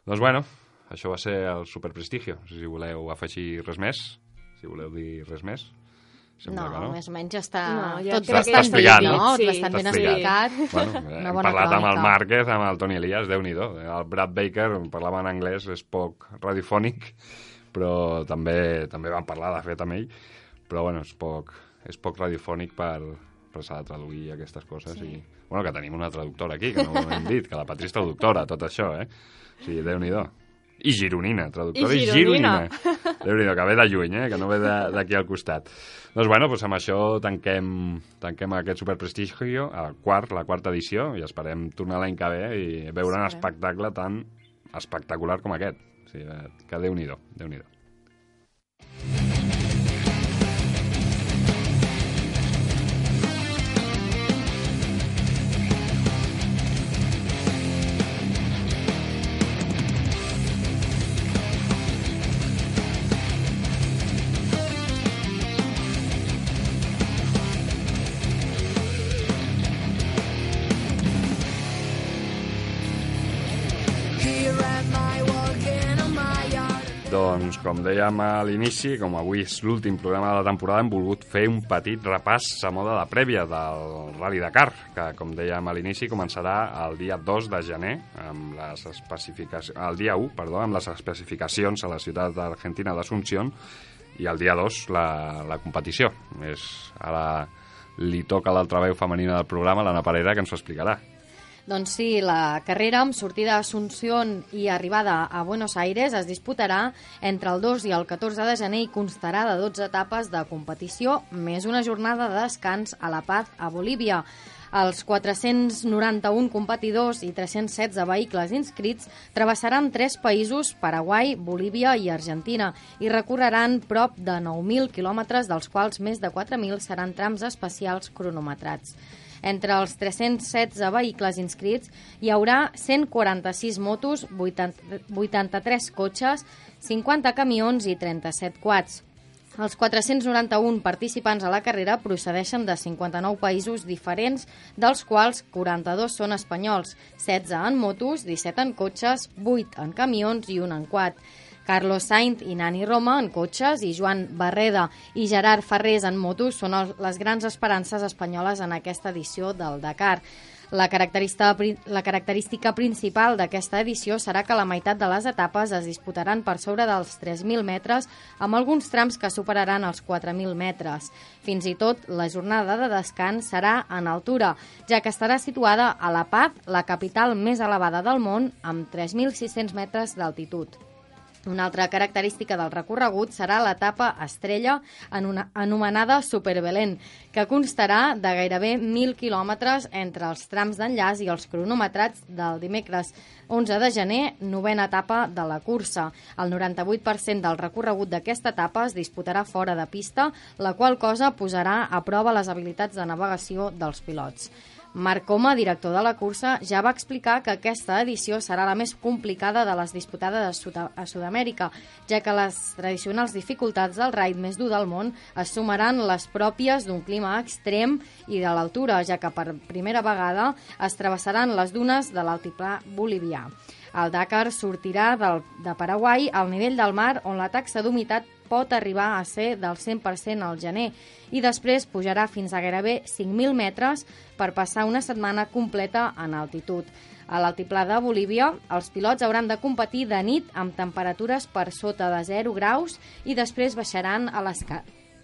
Doncs bueno, això va ser el superprestigio. Si voleu afegir res més, si voleu dir res més. Sembla No, no. més o menys ja està No, ja tot crec que bastant Està explicat, dit, no? no? Sí. Bastant ben explicat. Bueno, eh, hem bona parlat amb el crònica. Márquez, amb el Toni Elias, déu nhi El Brad Baker parlava en anglès, és poc radiofònic, però també també vam parlar, de fet, amb ell, però bueno, és poc, és poc radiofònic per, per s'ha de traduir aquestes coses sí. i, bueno, que tenim una traductora aquí, que no ho hem dit, que la Patri és traductora, tot això, eh? O sigui, déu-n'hi-do. I gironina, traductora i, I gironina. gironina. Déu-n'hi-do, que ve de lluny, eh? que no ve de- d'aquí al costat. Doncs bueno, doncs amb això tanquem, tanquem aquest superprestigio, el quart, la quarta edició, i esperem tornar l'any que ve i veure un Esperem. espectacle tan espectacular com aquest. O sí, eh, que déu-n'hi-do, déu nhi déu dèiem a l'inici, com avui és l'últim programa de la temporada, hem volgut fer un petit repàs a moda de prèvia del Rally Dakar, que, com dèiem a l'inici, començarà el dia 2 de gener, amb les especificacions, el dia 1, perdó, amb les especificacions a la ciutat d'Argentina d'Asunción, i el dia 2 la, la competició. És, ara li toca l'altra veu femenina del programa, l'Anna Parera, que ens ho explicarà. Doncs sí, la carrera amb sortida d'Assumpción i arribada a Buenos Aires es disputarà entre el 2 i el 14 de gener i constarà de 12 etapes de competició, més una jornada de descans a La Paz, a Bolívia. Els 491 competidors i 316 vehicles inscrits travessaran tres països, Paraguai, Bolívia i Argentina, i recorreran prop de 9.000 quilòmetres, dels quals més de 4.000 seran trams especials cronometrats. Entre els 316 vehicles inscrits hi haurà 146 motos, 80, 83 cotxes, 50 camions i 37 quads. Els 491 participants a la carrera procedeixen de 59 països diferents, dels quals 42 són espanyols, 16 en motos, 17 en cotxes, 8 en camions i un en quad. Carlos Sainz i Nani Roma en cotxes i Joan Barreda i Gerard Ferrés en motos són les grans esperances espanyoles en aquesta edició del Dakar. La característica, la característica principal d'aquesta edició serà que la meitat de les etapes es disputaran per sobre dels 3.000 metres, amb alguns trams que superaran els 4.000 metres. Fins i tot, la jornada de descans serà en altura, ja que estarà situada a La Paz, la capital més elevada del món, amb 3.600 metres d'altitud. Una altra característica del recorregut serà l'etapa estrella anomenada Super Belén, que constarà de gairebé 1.000 quilòmetres entre els trams d'enllaç i els cronometrats del dimecres 11 de gener, novena etapa de la cursa. El 98% del recorregut d'aquesta etapa es disputarà fora de pista, la qual cosa posarà a prova les habilitats de navegació dels pilots. Marc Coma, director de la cursa, ja va explicar que aquesta edició serà la més complicada de les disputades a, Sud a Sud-amèrica, ja que les tradicionals dificultats del raid més dur del món es sumaran les pròpies d'un clima extrem i de l'altura, ja que per primera vegada es travessaran les dunes de l'altiplà bolivià. El Dakar sortirà del, de Paraguai al nivell del mar on la taxa d'humitat pot arribar a ser del 100% al gener i després pujarà fins a gairebé 5.000 metres per passar una setmana completa en altitud. A l'altiplà de Bolívia, els pilots hauran de competir de nit amb temperatures per sota de 0 graus i després baixaran a les,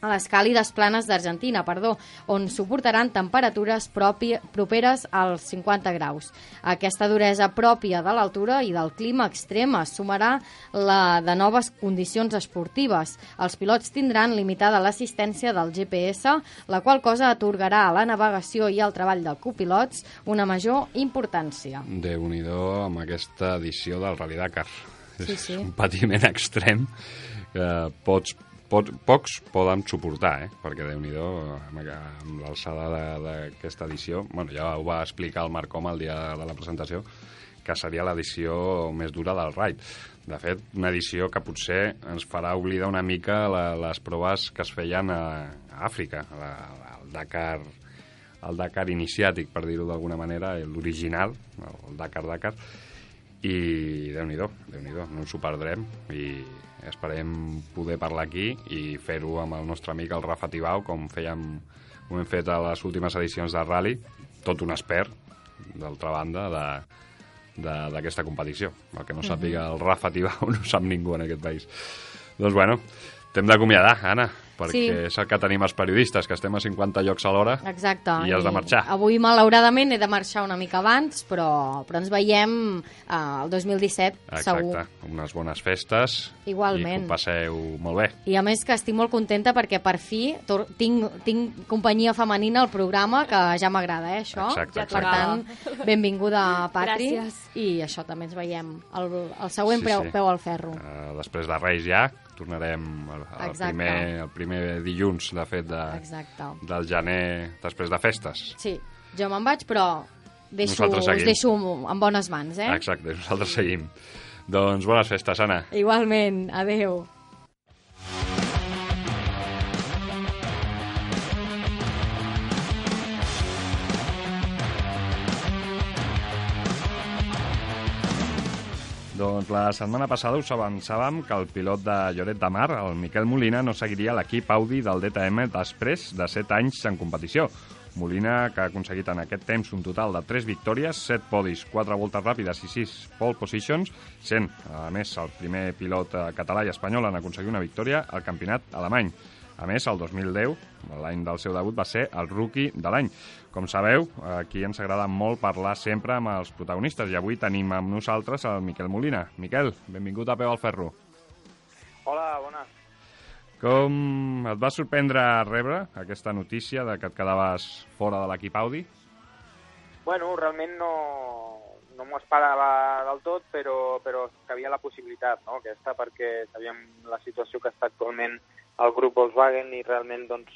a les càlides planes d'Argentina, perdó, on suportaran temperatures propi, properes als 50 graus. Aquesta duresa pròpia de l'altura i del clima extrem es sumarà la de noves condicions esportives. Els pilots tindran limitada l'assistència del GPS, la qual cosa atorgarà a la navegació i al treball del copilots una major importància. déu nhi amb aquesta edició del Rally Dakar. Sí, sí. És un patiment extrem que pots pot, pocs poden suportar, eh? perquè déu nhi amb, l'alçada d'aquesta edició, bueno, ja ho va explicar el Marc Coma el dia de la presentació, que seria l'edició més dura del raid. De fet, una edició que potser ens farà oblidar una mica la, les proves que es feien a, a Àfrica, la, el Dakar el Dakar iniciàtic, per dir-ho d'alguna manera, l'original, el Dakar-Dakar, i déu nhi déu no ens ho perdrem, i Esperem poder parlar aquí i fer-ho amb el nostre amic, el Rafa Tibau, com fèiem, ho hem fet a les últimes edicions de Rally, tot un expert, d'altra banda, de, d'aquesta competició. El que no sàpiga el Rafa Tibau no sap ningú en aquest país. Doncs bueno, t'hem d'acomiadar, Anna, perquè Sí. és el que tenim els periodistes, que estem a 50 llocs a l'hora Exacte. i has de marxar. Avui, malauradament, he de marxar una mica abans, però, però ens veiem eh, el 2017, segur. Exacte, unes bones festes Igualment. i que ho passeu molt bé. I a més que estic molt contenta perquè per fi tinc, tinc companyia femenina al programa, que ja m'agrada, eh, això. Exacte, Ja Per exacte. tant, benvinguda, Patri. Gràcies. I això també ens veiem el, el següent Sí, peu, sí. peu al ferro. Uh, després de Reis ja, tornarem el, el, Exacte. primer, el primer dilluns, de fet, de, Exacte. del gener, després de festes. Sí, jo me'n vaig, però deixo, us deixo en bones mans, eh? Exacte, nosaltres seguim. Doncs bones festes, Anna. Igualment, adeu. Doncs la setmana passada us avançàvem que el pilot de Lloret de Mar, el Miquel Molina, no seguiria l'equip Audi del DTM després de 7 anys en competició. Molina, que ha aconseguit en aquest temps un total de 3 victòries, 7 podis, 4 voltes ràpides i 6 pole positions, sent, a més, el primer pilot eh, català i espanyol en aconseguir una victòria al campionat alemany. A més, el 2010, l'any del seu debut, va ser el rookie de l'any. Com sabeu, aquí ens agrada molt parlar sempre amb els protagonistes i avui tenim amb nosaltres el Miquel Molina. Miquel, benvingut a Peu al Ferro. Hola, bones. Com et va sorprendre rebre aquesta notícia de que et quedaves fora de l'equip Audi? Bueno, realment no, no m'ho esperava del tot, però, però que havia la possibilitat, no?, aquesta, perquè sabíem la situació que està actualment el grup Volkswagen i realment, doncs,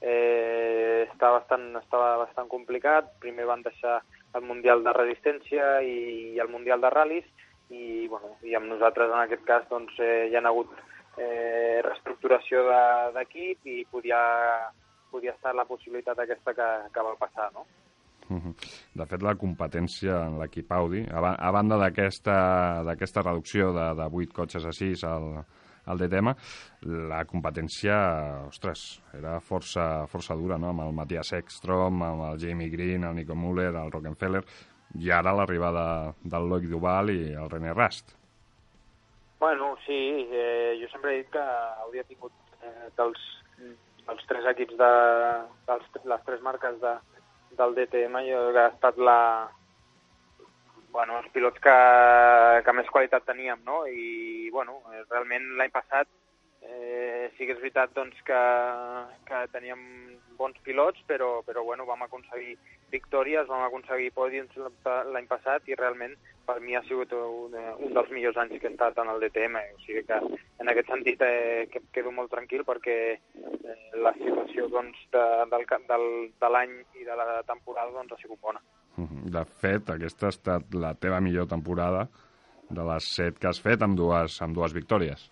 eh, està bastant, estava bastant complicat. Primer van deixar el Mundial de Resistència i, i el Mundial de Ral·lis i, bueno, i amb nosaltres, en aquest cas, doncs, eh, hi ha hagut eh, reestructuració de- d'equip i podia, podia estar la possibilitat aquesta que, que va passar, no? Mhm. De fet, la competència en l'equip Audi, a, a banda d'aquesta reducció de, de 8 cotxes a 6 al, al DTM, la competència, ostres, era força, força dura, no?, amb el Matthias Ekstrom, amb el Jamie Green, el Nico Müller, el Rockenfeller, i ara l'arribada del Loic Duval i el René Rast. Bueno, sí, eh, jo sempre he dit que hauria tingut eh, dels, dels tres equips de dels, les tres marques de, del DTM, jo ha estat la bueno, els pilots que, que més qualitat teníem, no? I, bueno, eh, realment l'any passat eh, sí que és veritat doncs, que, que teníem bons pilots, però, però bueno, vam aconseguir victòries, vam aconseguir pòdiums l'any passat i realment per mi ha sigut un, un dels millors anys que he estat en el DTM. O sigui que en aquest sentit eh, que quedo molt tranquil perquè eh, la situació doncs, de, del, del, de l'any i de la temporada doncs, ha sigut bona. Mhm. De fet, aquesta ha estat la teva millor temporada de les set que has fet amb dues, amb dues victòries.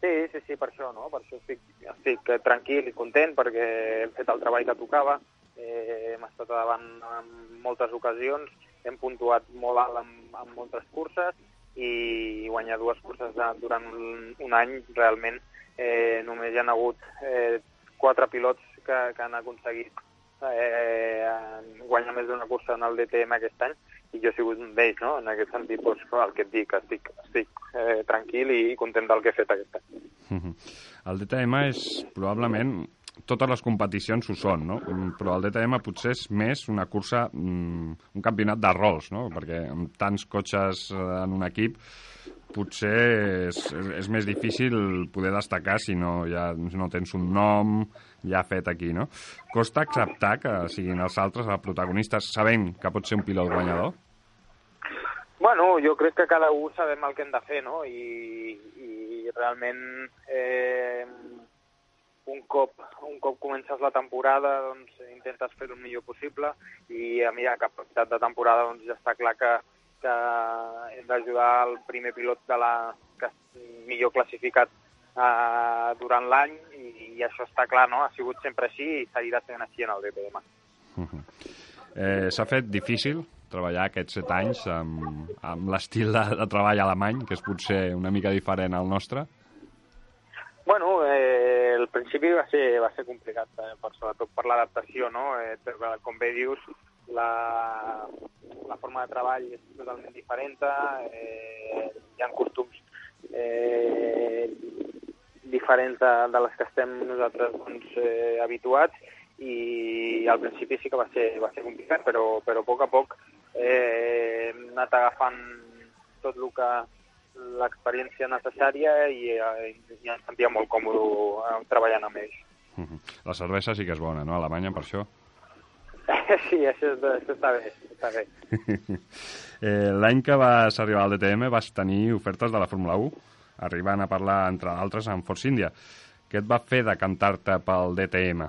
Sí, sí, sí, per això, no? Per això estic, estic tranquil i content perquè hem fet el treball que tocava, eh, hem estat davant en moltes ocasions, hem puntuat molt alt en, en moltes curses i guanyar dues curses de, durant un, un any realment eh, només hi ha hagut eh, quatre pilots que, que han aconseguit eh, guanyar més d'una cursa en el DTM aquest any i jo he sigut un d'ells, no? En aquest sentit, doncs, el que et dic, estic, estic eh, tranquil i content del que he fet aquest any. Mhm. El DTM és probablement totes les competicions ho són, no? Mm, Però el DTM potser és més una cursa, mm, un campionat de rols, no? Perquè amb tants cotxes eh, en un equip potser és, és més difícil poder destacar si no, ja, no tens un nom ja fet aquí, no? Costa acceptar que siguin els altres els protagonistes sabent que pot ser un pilot guanyador? Bueno, jo crec que cada un sabem el que hem de fer, no? I, i realment eh, un, cop, un cop comences la temporada doncs, intentes fer el millor possible i a que a de temporada doncs, ja està clar que, que hem d'ajudar el primer pilot de la que millor classificat eh, durant l'any i, i això està clar, no? Ha sigut sempre així i seguirà sent així en el DTM. Mhm. Eh, S'ha fet difícil treballar aquests set anys amb, amb l'estil de, de treball alemany, que és potser una mica diferent al nostre? Bueno, eh, el principi va ser, va ser complicat, eh, per, sobretot per l'adaptació, no? Eh, com bé dius, la, la forma de treball és totalment diferent, eh, hi ha costums eh, diferents de, de les que estem nosaltres doncs, eh, habituats i al principi sí que va ser, va ser complicat, però, però a poc a poc eh, hem anat agafant tot el que l'experiència necessària i, eh, i ens sentia molt còmode eh, treballant amb ells. La cervesa sí que és bona, no? A Alemanya, per això. sí, això, és, això està bé, està bé. eh, L'any que vas arribar al DTM vas tenir ofertes de la Fórmula 1, arribant a parlar, entre d'altres, amb Force India. Què et va fer decantar-te pel DTM?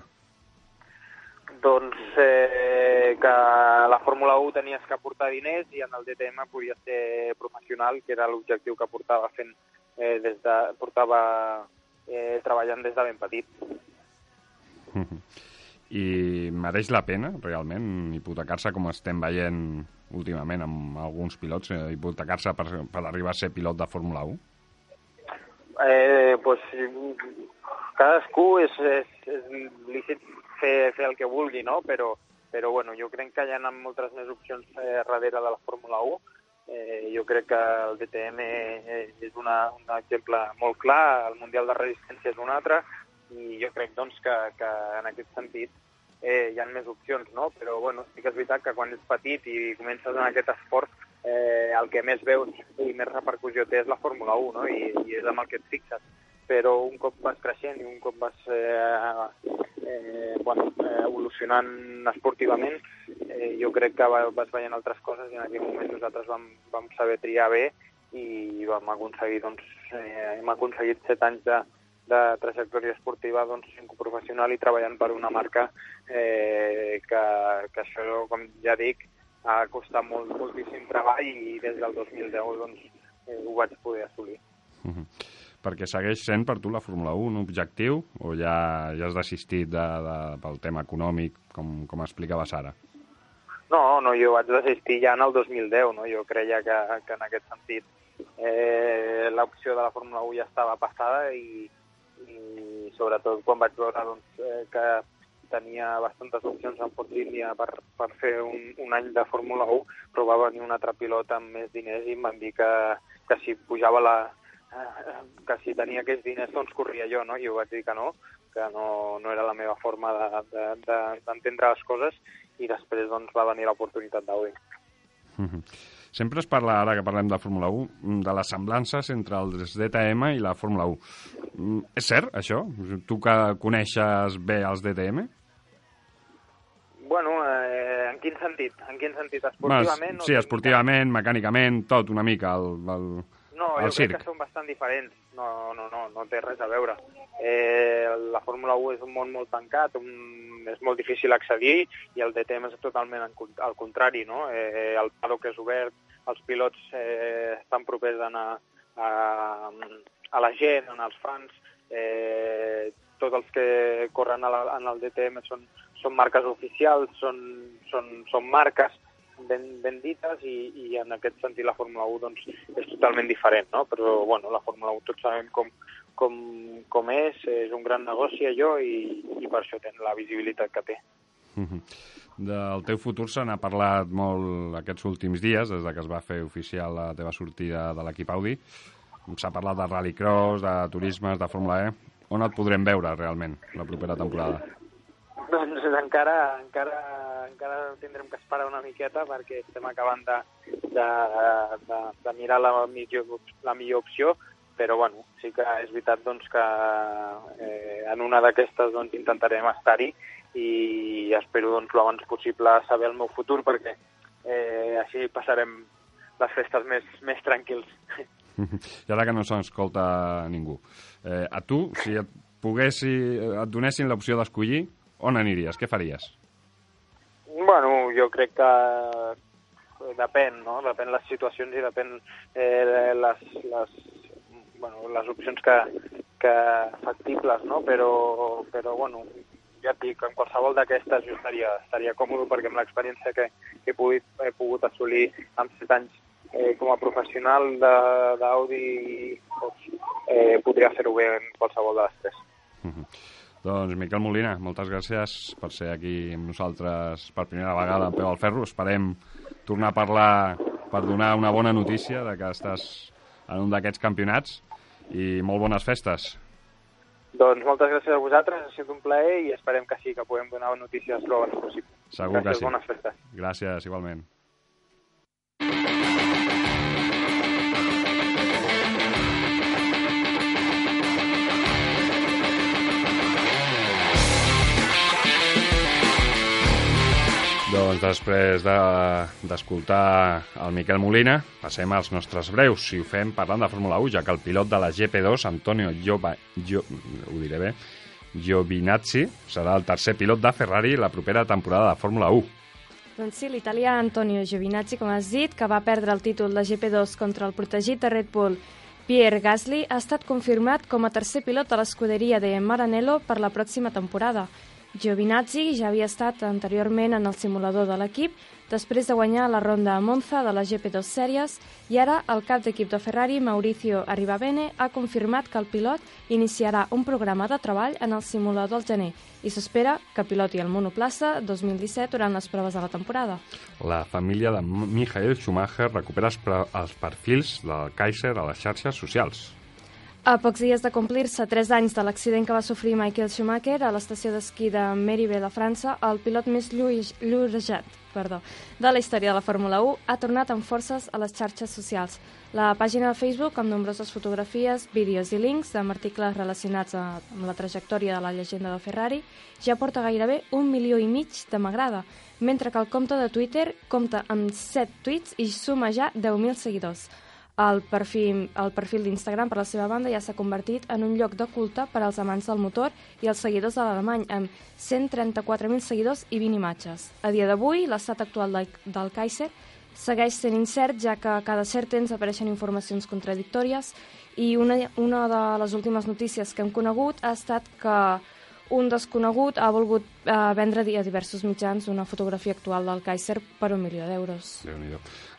Doncs eh, que la Fórmula 1 tenies que aportar diners i en el DTM podia ser professional, que era l'objectiu que portava fent eh, des de, portava eh, treballant des de ben petit. I mereix la pena, realment, hipotecar-se com estem veient últimament amb alguns pilots, eh, hipotecar-se per, per arribar a ser pilot de Fórmula 1? Eh, pues, cadascú és, és, és lícit fer, fer el que vulgui, no? Però, però bueno, jo crec que hi ha moltes més opcions eh, darrere de la Fórmula 1. Eh, jo crec que el DTM eh, és una, un exemple molt clar, el Mundial de Resistència és un altre, i jo crec doncs, que, que en aquest sentit eh, hi ha més opcions, no? Però bueno, sí que és veritat que quan ets petit i comences en aquest esport, eh, el que més veus i més repercussió té és la Fórmula 1, no? I, i és amb el que et fixes. Però un cop vas creixent i un cop vas eh, eh, bueno, evolucionant esportivament, eh, jo crec que vas veient altres coses i en aquell moment nosaltres vam, vam saber triar bé i vam aconseguir, doncs, eh, hem aconseguit set anys de, de trajectòria esportiva doncs, professional i treballant per una marca eh, que, que això, com ja dic, ha costat molt, moltíssim treball i des del 2010 doncs, eh, ho vaig poder assolir. Uh -huh perquè segueix sent per tu la Fórmula 1 un objectiu o ja, ja has desistit de, de, pel tema econòmic, com, com explicaves ara? No, no, jo vaig desistir ja en el 2010, no? jo creia que, que en aquest sentit eh, l'opció de la Fórmula 1 ja estava passada i, i sobretot quan vaig veure doncs, eh, que tenia bastantes opcions en Ford India per, per fer un, un any de Fórmula 1, però va venir un altre pilot amb més diners i em van dir que, que si pujava la, eh, que si tenia aquests diners doncs corria jo, no? I jo vaig dir que no, que no, no era la meva forma d'entendre de, de, de les coses i després doncs va venir l'oportunitat d'Audi. Mm -hmm. Sempre es parla, ara que parlem de Fórmula 1, de les semblances entre els DTM i la Fórmula 1. Mm, és cert, això? Tu que coneixes bé els DTM? Bueno, eh, en quin sentit? En quin sentit? Esportivament? Mas, sí, esportivament, mecànicament, tot una mica. El, el no, jo crec que són bastant diferents. No, no, no, no té res a veure. Eh, la Fórmula 1 és un món molt tancat, un, és molt difícil accedir i el DTM és totalment al contrari, no? Eh, el paddock és obert, els pilots eh, estan propers a, a, a la gent, als fans, eh, tots els que corren a la, en el DTM són, són marques oficials, són, són, són marques, ben, ben dites i, i en aquest sentit la Fórmula 1 doncs, és totalment diferent, no? Però bueno, la Fórmula 1 tots sabem com, com, com és, és un gran negoci allò i, i per això té la visibilitat que té. Del teu futur se n'ha parlat molt aquests últims dies, des de que es va fer oficial la teva sortida de l'equip Audi. S'ha parlat de rallycross, de turismes, de Fórmula E. On et podrem veure realment la propera temporada? Doncs encara, encara encara tindrem que esperar una miqueta perquè estem acabant de, de, de, de mirar la millor, la millor opció, però bueno, sí que és veritat doncs, que eh, en una d'aquestes doncs, intentarem estar-hi i espero doncs, l'abans possible saber el meu futur perquè eh, així passarem les festes més, més tranquils. I ara que no s'escolta ningú. Eh, a tu, si et poguessi, et donessin l'opció d'escollir, on aniries? Què faries? Bueno, jo crec que depèn, no? Depèn les situacions i depèn eh, les, les, bueno, les opcions que, que factibles, no? Però, però bueno, ja et dic, en qualsevol d'aquestes jo estaria, estaria còmode perquè amb l'experiència que, que he, pogut, he pogut assolir amb set anys eh, com a professional d'Audi doncs, eh, podria fer-ho bé en qualsevol de les tres. Mm -hmm. Doncs Miquel Molina, moltes gràcies per ser aquí amb nosaltres per primera vegada en Peu al Ferro. Esperem tornar a parlar per donar una bona notícia de que estàs en un d'aquests campionats i molt bones festes. Doncs moltes gràcies a vosaltres, ha sigut un plaer i esperem que sí, que puguem donar notícies lo abans possible. Segur gràcies, que sí. bones festes. Gràcies, igualment. Doncs després de- d'escoltar de, el Miquel Molina, passem als nostres breus, si ho fem parlant de Fórmula 1, ja que el pilot de la GP2, Antonio Giova, Gio, ho diré bé, Giovinazzi, serà el tercer pilot de Ferrari la propera temporada de Fórmula 1. Doncs sí, l'italià Antonio Giovinazzi, com has dit, que va perdre el títol de GP2 contra el protegit de Red Bull Pierre Gasly, ha estat confirmat com a tercer pilot de l'escuderia de Maranello per la pròxima temporada. Giovinazzi ja havia estat anteriorment en el simulador de l'equip després de guanyar la ronda a Monza de la GP2 Sèries i ara el cap d'equip de Ferrari, Mauricio Arribabene, ha confirmat que el pilot iniciarà un programa de treball en el simulador al gener i s'espera que piloti el monoplaça 2017 durant les proves de la temporada. La família de Michael Schumacher recupera els perfils del Kaiser a les xarxes socials. A pocs dies de complir-se 3 anys de l'accident que va sofrir Michael Schumacher a l'estació d'esquí de Meribel a França, el pilot més llorejat perdó, de la història de la Fórmula 1 ha tornat amb forces a les xarxes socials. La pàgina de Facebook, amb nombroses fotografies, vídeos i links amb articles relacionats amb la trajectòria de la llegenda de Ferrari, ja porta gairebé un milió i mig de m'agrada, mentre que el compte de Twitter compta amb 7 tuits i suma ja 10.000 seguidors. El perfil, el perfil d'Instagram, per la seva banda, ja s'ha convertit en un lloc de culte per als amants del motor i els seguidors de l'alemany, amb 134.000 seguidors i 20 imatges. A dia d'avui, l'estat actual del, del Kaiser segueix sent incert, ja que cada cert temps apareixen informacions contradictòries i una, una de les últimes notícies que hem conegut ha estat que un desconegut ha volgut eh, vendre a diversos mitjans una fotografia actual del Kaiser per un milió d'euros. déu nhi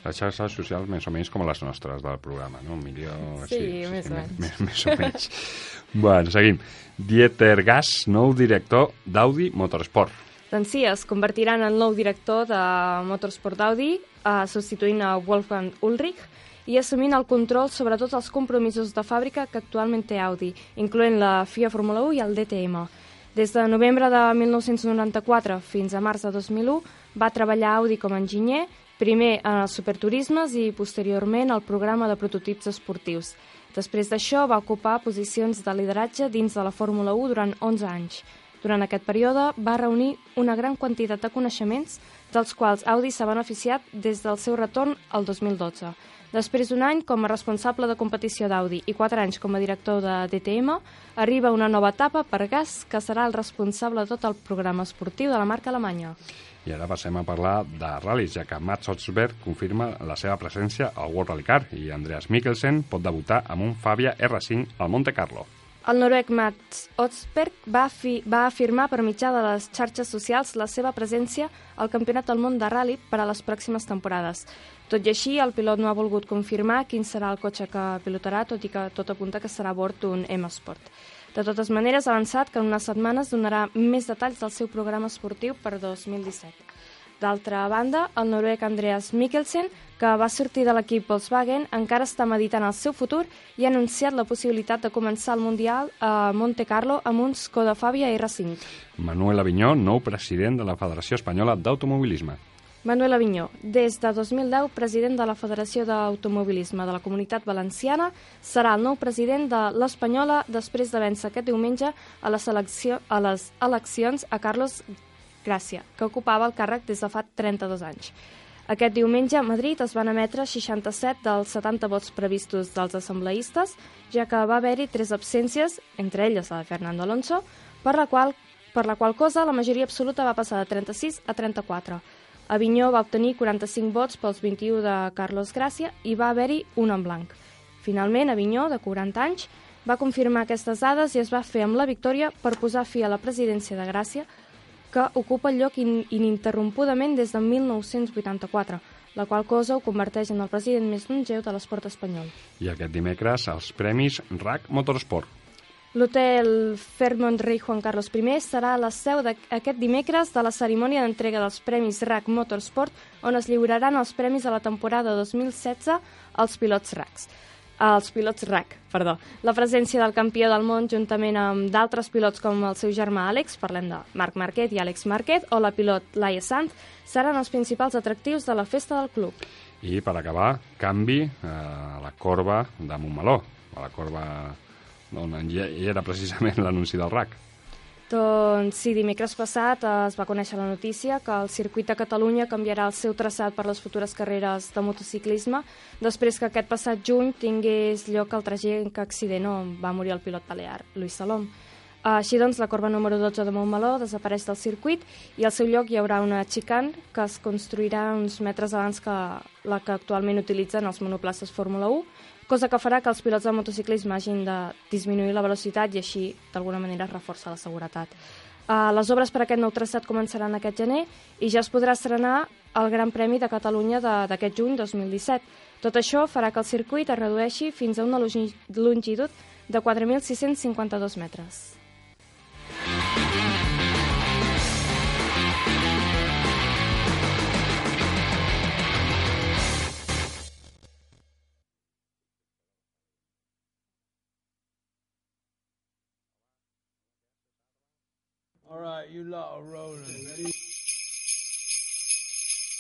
Les xarxes socials més o menys com les nostres del programa, no? Un milió... Sí, més o menys. Més, més o menys. bueno, seguim. Dieter Gas, nou director d'Audi Motorsport. Doncs sí, es convertirà en el nou director de Motorsport d'Audi, eh, substituint a Wolfgang Ulrich i assumint el control sobre tots els compromisos de fàbrica que actualment té Audi, incloent la FIA Fórmula 1 i el DTM. Des de novembre de 1994 fins a març de 2001 va treballar a Audi com a enginyer, primer en els superturismes i posteriorment al programa de prototips esportius. Després d'això va ocupar posicions de lideratge dins de la Fórmula 1 durant 11 anys. Durant aquest període va reunir una gran quantitat de coneixements, dels quals Audi s'ha beneficiat des del seu retorn al 2012. Després d'un any com a responsable de competició d'Audi i quatre anys com a director de DTM, arriba una nova etapa per Gas, que serà el responsable de tot el programa esportiu de la marca alemanya. I ara passem a parlar de ral·lis, ja que Mats Otsberg confirma la seva presència al World Rally Car i Andreas Mikkelsen pot debutar amb un Fabia R5 al Monte Carlo. El noruec Mats Otsberg va, fi, va afirmar per mitjà de les xarxes socials la seva presència al Campionat del Món de Rally per a les pròximes temporades. Tot i així, el pilot no ha volgut confirmar quin serà el cotxe que pilotarà, tot i que tot apunta que serà a bord d'un M-Sport. De totes maneres, ha avançat que en unes setmanes donarà més detalls del seu programa esportiu per 2017. D'altra banda, el noruec Andreas Mikkelsen, que va sortir de l'equip Volkswagen, encara està meditant el seu futur i ha anunciat la possibilitat de començar el Mundial a Monte Carlo amb un Skoda Fabia R5. Manuel Avinyó, nou president de la Federació Espanyola d'Automobilisme. Manuel Avinyó, des de 2010 president de la Federació d'Automobilisme de la Comunitat Valenciana, serà el nou president de l'Espanyola després de vèncer aquest diumenge a les, elecció, a les eleccions a Carlos Gràcia, que ocupava el càrrec des de fa 32 anys. Aquest diumenge a Madrid es van emetre 67 dels 70 vots previstos dels assembleistes, ja que va haver-hi tres absències, entre elles la de Fernando Alonso, per la qual, per la qual cosa la majoria absoluta va passar de 36 a 34. Avinyó va obtenir 45 vots pels 21 de Carlos Gràcia i va haver-hi un en blanc. Finalment, Avinyó, de 40 anys, va confirmar aquestes dades i es va fer amb la victòria per posar fi a la presidència de Gràcia, que ocupa el lloc in ininterrompudament des de 1984, la qual cosa ho converteix en el president més longeu de l'esport espanyol. I aquest dimecres, els Premis RAC Motorsport. L'hotel Fairmont Rei Juan Carlos I serà la seu d'aquest dimecres de la cerimònia d'entrega dels Premis RAC Motorsport, on es lliuraran els premis de la temporada 2016 als pilots RACs. Els pilots RAC, perdó. La presència del campió del món juntament amb d'altres pilots com el seu germà Àlex, parlem de Marc Marquet i Àlex Marquet, o la pilot Laia Sant, seran els principals atractius de la festa del club. I per acabar, canvi eh, a la corba de Montmeló, a la corba on hi era precisament l'anunci del RAC. Doncs sí, dimecres passat es va conèixer la notícia que el circuit de Catalunya canviarà el seu traçat per les futures carreres de motociclisme després que aquest passat juny tingués lloc el tràgic accident on va morir el pilot balear, Luis Salom. Així doncs, la corba número 12 de Montmeló desapareix del circuit i al seu lloc hi haurà una xicant que es construirà uns metres abans que la que actualment utilitzen els monoplaces Fórmula 1 cosa que farà que els pilots de motociclisme hagin de disminuir la velocitat i així, d'alguna manera, es reforça la seguretat. Uh, les obres per aquest nou traçat començaran aquest gener i ja es podrà estrenar el Gran Premi de Catalunya d'aquest juny 2017. Tot això farà que el circuit es redueixi fins a una longitud de 4.652 metres. Right, you lot are rolling. Ready?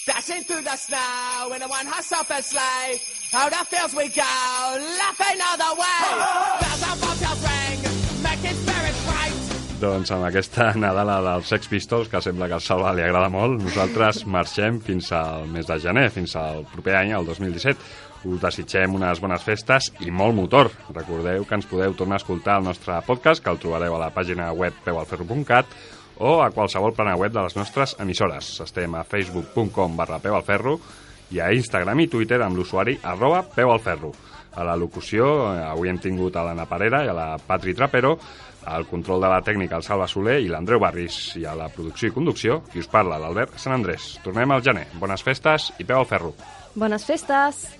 Dashing through the snow in a one horse open sleigh. Out the fields we go, laughing all the way. Bells on bobtails ring, making spirits bright. Doncs amb aquesta Nadala dels Sex Pistols, que sembla que al Salva li agrada molt, nosaltres marxem fins al mes de gener, fins al proper any, el 2017. Us desitgem unes bones festes i molt motor. Recordeu que ens podeu tornar a escoltar el nostre podcast, que el trobareu a la pàgina web peualferro.cat o a qualsevol plana web de les nostres emissores. Estem a facebook.com barra peualferro i a Instagram i Twitter amb l'usuari arroba peualferro. A la locució eh, avui hem tingut a l'Anna Parera i a la Patri Trapero, al control de la tècnica el Salva Soler i l'Andreu Barris i a la producció i conducció qui us parla l'Albert Sant Andrés. Tornem al gener. Bones festes i peu al ferro. Bones festes!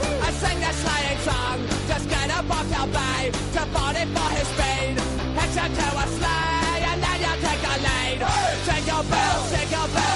a body for his speed. Hitch him to a sleigh, and then you take the lead. Jingle bells, jingle bells.